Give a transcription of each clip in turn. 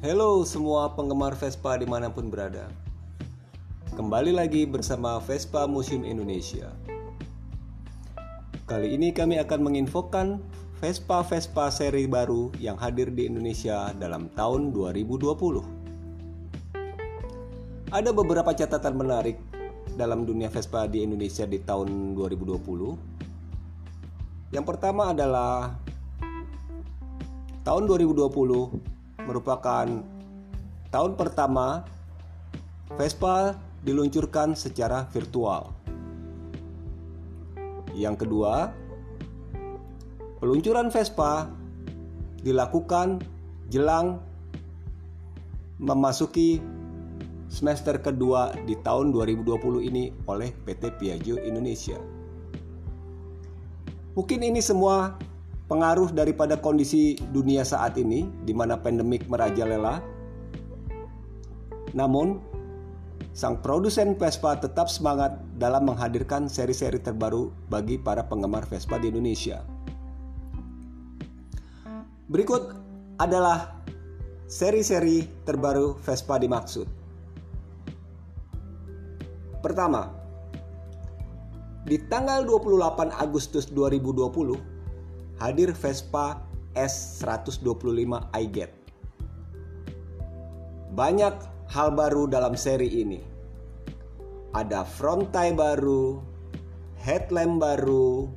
Halo semua penggemar Vespa di mana pun berada. Kembali lagi bersama Vespa Museum Indonesia. Kali ini kami akan menginfokan Vespa-Vespa seri baru yang hadir di Indonesia dalam tahun 2020 Ada beberapa catatan menarik dalam dunia Vespa di Indonesia di tahun 2020 Yang pertama adalah tahun 2020 merupakan tahun pertama Vespa diluncurkan secara virtual. Yang kedua, peluncuran Vespa dilakukan jelang memasuki semester kedua di tahun 2020 ini oleh PT Piaggio Indonesia. Mungkin ini semua pengaruh daripada kondisi dunia saat ini di mana pandemik merajalela. Namun, sang produsen Vespa tetap semangat dalam menghadirkan seri-seri terbaru bagi para penggemar Vespa di Indonesia. Berikut adalah seri-seri terbaru Vespa dimaksud. Pertama, di tanggal 28 Agustus 2020, hadir Vespa S125 iGet. Banyak hal baru dalam seri ini. Ada front tie baru, headlamp baru,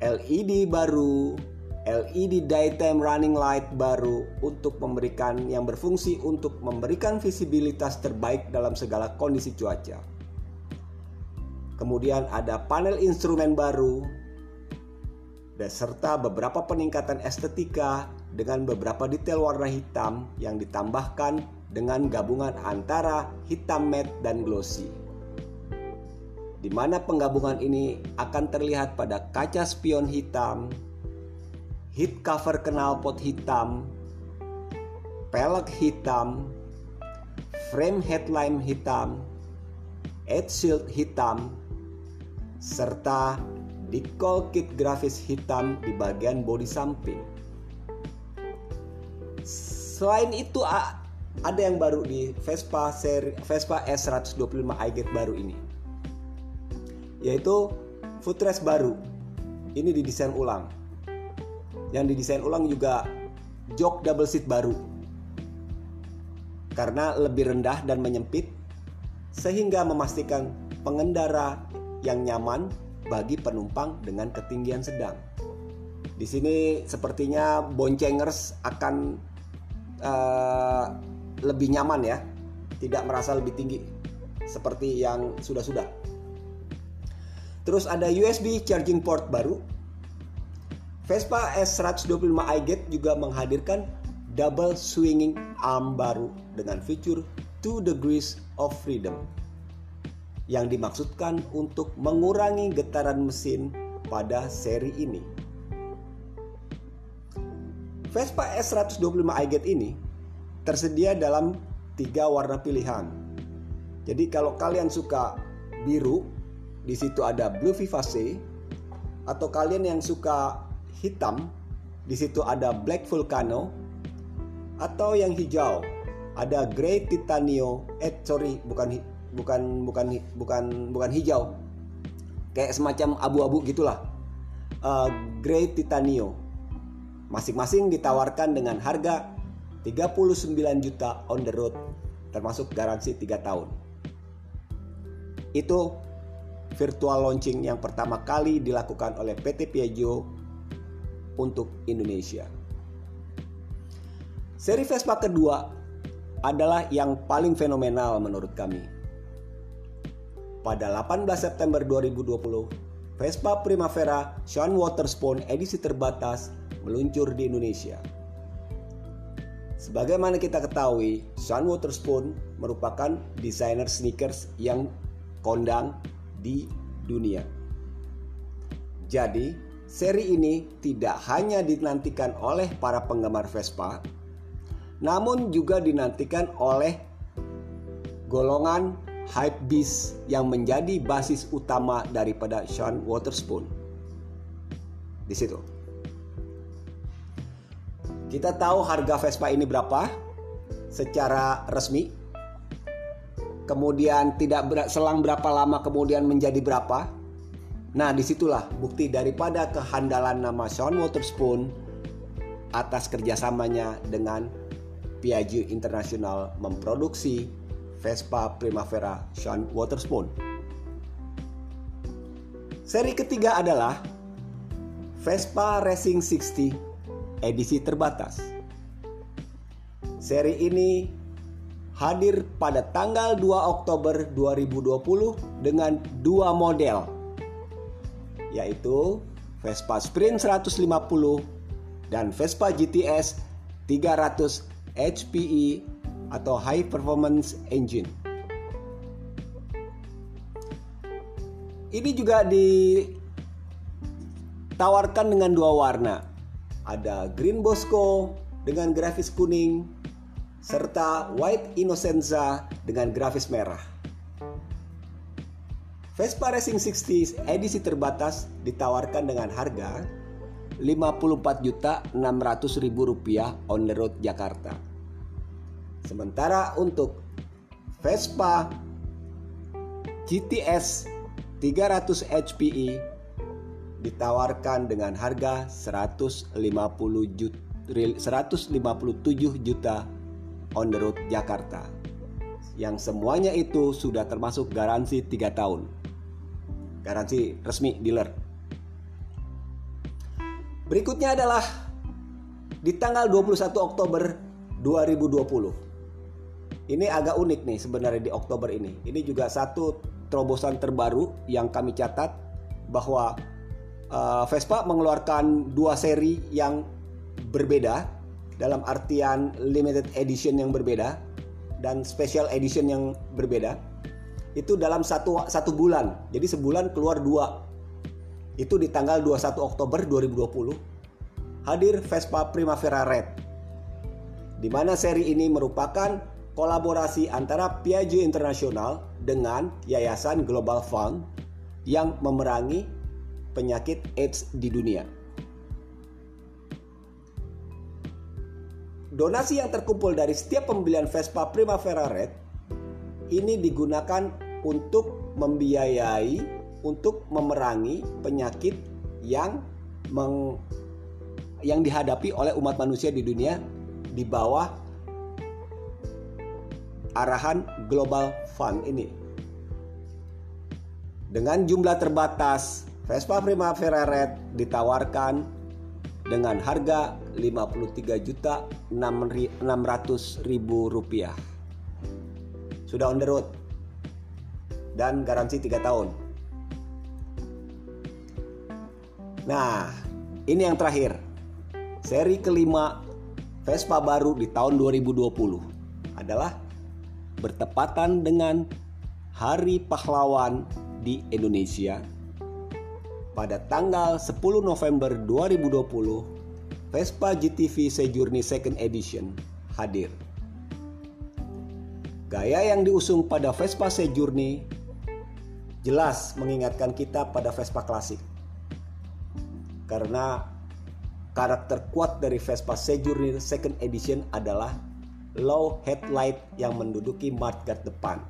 LED baru, LED daytime running light baru untuk memberikan yang berfungsi untuk memberikan visibilitas terbaik dalam segala kondisi cuaca. Kemudian ada panel instrumen baru, dan serta beberapa peningkatan estetika dengan beberapa detail warna hitam yang ditambahkan dengan gabungan antara hitam matte dan glossy. Di mana penggabungan ini akan terlihat pada kaca spion hitam, heat cover knalpot hitam, pelek hitam, frame headlamp hitam, edge shield hitam, serta Decal kit grafis hitam di bagian bodi samping. Selain itu ada yang baru di Vespa seri Vespa S125 iGet baru ini. Yaitu footrest baru. Ini didesain ulang. Yang didesain ulang juga jok double seat baru. Karena lebih rendah dan menyempit sehingga memastikan pengendara yang nyaman bagi penumpang dengan ketinggian sedang. Di sini sepertinya boncengers akan uh, lebih nyaman ya, tidak merasa lebih tinggi seperti yang sudah-sudah. Terus ada USB charging port baru. Vespa S125 iGet juga menghadirkan double swinging arm baru dengan fitur 2 degrees of freedom yang dimaksudkan untuk mengurangi getaran mesin pada seri ini. Vespa S125 iGet ini tersedia dalam tiga warna pilihan. Jadi kalau kalian suka biru, di situ ada Blue Vivace, atau kalian yang suka hitam, di situ ada Black Vulcano, atau yang hijau, ada Grey Titanio, eh sorry bukan bukan bukan bukan bukan hijau. Kayak semacam abu-abu gitulah. Uh, grey titanio. Masing-masing ditawarkan dengan harga 39 juta on the road termasuk garansi 3 tahun. Itu virtual launching yang pertama kali dilakukan oleh PT Piaggio untuk Indonesia. Seri Vespa kedua adalah yang paling fenomenal menurut kami pada 18 September 2020, Vespa Primavera Sean Waterspoon edisi terbatas meluncur di Indonesia. Sebagaimana kita ketahui, Sean Waterspoon merupakan desainer sneakers yang kondang di dunia. Jadi, seri ini tidak hanya dinantikan oleh para penggemar Vespa, namun juga dinantikan oleh golongan hype beast yang menjadi basis utama daripada Sean Waterspoon. Di situ. Kita tahu harga Vespa ini berapa? secara resmi. Kemudian tidak ber, selang berapa lama kemudian menjadi berapa. Nah di situlah bukti daripada kehandalan nama Sean Waterspoon atas kerjasamanya dengan Piaggio International memproduksi Vespa Primavera Sean Waterspoon. Seri ketiga adalah Vespa Racing 60 edisi terbatas. Seri ini hadir pada tanggal 2 Oktober 2020 dengan dua model yaitu Vespa Sprint 150 dan Vespa GTS 300 HPE atau High Performance Engine. Ini juga ditawarkan dengan dua warna. Ada Green Bosco dengan grafis kuning serta White Innocenza dengan grafis merah. Vespa Racing 60 edisi terbatas ditawarkan dengan harga 54.600.000 rupiah on the road Jakarta. Sementara untuk Vespa GTS 300 HPE ditawarkan dengan harga 150 juta, 157 juta on the road Jakarta. Yang semuanya itu sudah termasuk garansi 3 tahun. Garansi resmi dealer. Berikutnya adalah di tanggal 21 Oktober 2020. Ini agak unik nih sebenarnya di Oktober ini. Ini juga satu terobosan terbaru yang kami catat bahwa uh, Vespa mengeluarkan dua seri yang berbeda dalam artian limited edition yang berbeda dan special edition yang berbeda. Itu dalam satu satu bulan. Jadi sebulan keluar dua. Itu di tanggal 21 Oktober 2020 hadir Vespa Primavera Red di mana seri ini merupakan kolaborasi antara Piaggio International dengan Yayasan Global Fund yang memerangi penyakit AIDS di dunia. Donasi yang terkumpul dari setiap pembelian Vespa Primavera Red ini digunakan untuk membiayai untuk memerangi penyakit yang meng, yang dihadapi oleh umat manusia di dunia di bawah arahan Global Fund ini. Dengan jumlah terbatas, Vespa Primavera Red ditawarkan dengan harga 53 juta 600 ribu rupiah. Sudah on the road dan garansi 3 tahun. Nah, ini yang terakhir. Seri kelima Vespa baru di tahun 2020 adalah bertepatan dengan Hari Pahlawan di Indonesia pada tanggal 10 November 2020 Vespa GTV Sejourney Second Edition hadir. Gaya yang diusung pada Vespa Sejourney jelas mengingatkan kita pada Vespa klasik. Karena karakter kuat dari Vespa Sejourney Second Edition adalah low headlight yang menduduki mudguard depan.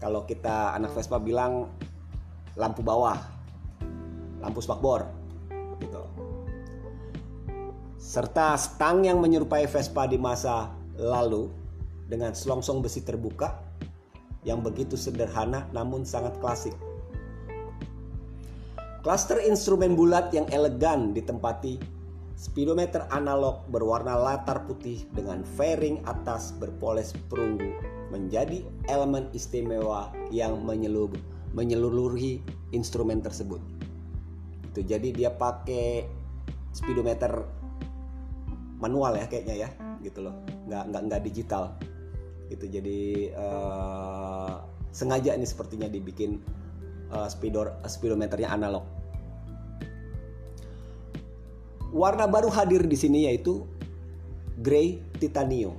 Kalau kita anak Vespa bilang lampu bawah, lampu spakbor, gitu. Serta stang yang menyerupai Vespa di masa lalu dengan selongsong besi terbuka yang begitu sederhana namun sangat klasik. Cluster instrumen bulat yang elegan ditempati Speedometer analog berwarna latar putih dengan fairing atas berpoles perunggu menjadi elemen istimewa yang menyeluruh, menyeluruhi instrumen tersebut. Itu jadi dia pakai speedometer manual ya kayaknya ya, gitu loh, nggak nggak nggak digital. Itu jadi uh, sengaja ini sepertinya dibikin uh, speedo speedometernya analog. Warna baru hadir di sini yaitu grey titanium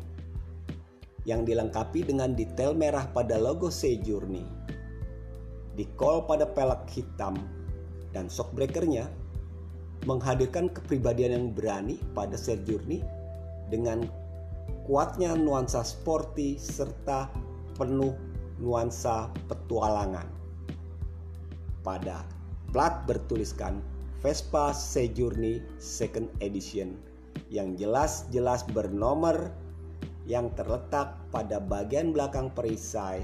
yang dilengkapi dengan detail merah pada logo Journey. Dikol pada pelek hitam dan shockbreakernya menghadirkan kepribadian yang berani pada Journey dengan kuatnya nuansa sporty serta penuh nuansa petualangan. Pada plat bertuliskan Vespa Sejourne Second Edition yang jelas-jelas bernomor yang terletak pada bagian belakang perisai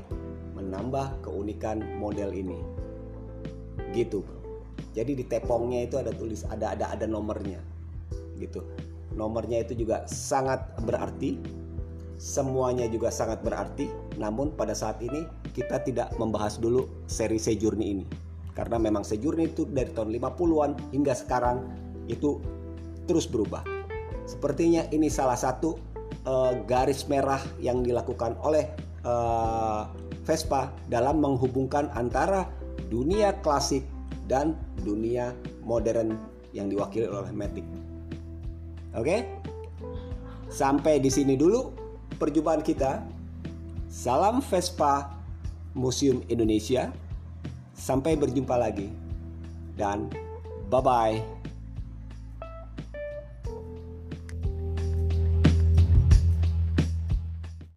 menambah keunikan model ini. Gitu. Jadi di tepongnya itu ada tulis ada ada ada nomornya. Gitu. Nomornya itu juga sangat berarti. Semuanya juga sangat berarti. Namun pada saat ini kita tidak membahas dulu seri Sejourne ini. Karena memang Sejourne itu dari tahun 50-an hingga sekarang itu terus berubah. Sepertinya ini salah satu uh, garis merah yang dilakukan oleh uh, Vespa dalam menghubungkan antara dunia klasik dan dunia modern yang diwakili oleh Matic. Oke? Sampai di sini dulu perjumpaan kita. Salam Vespa Museum Indonesia. Sampai berjumpa lagi. Dan bye-bye.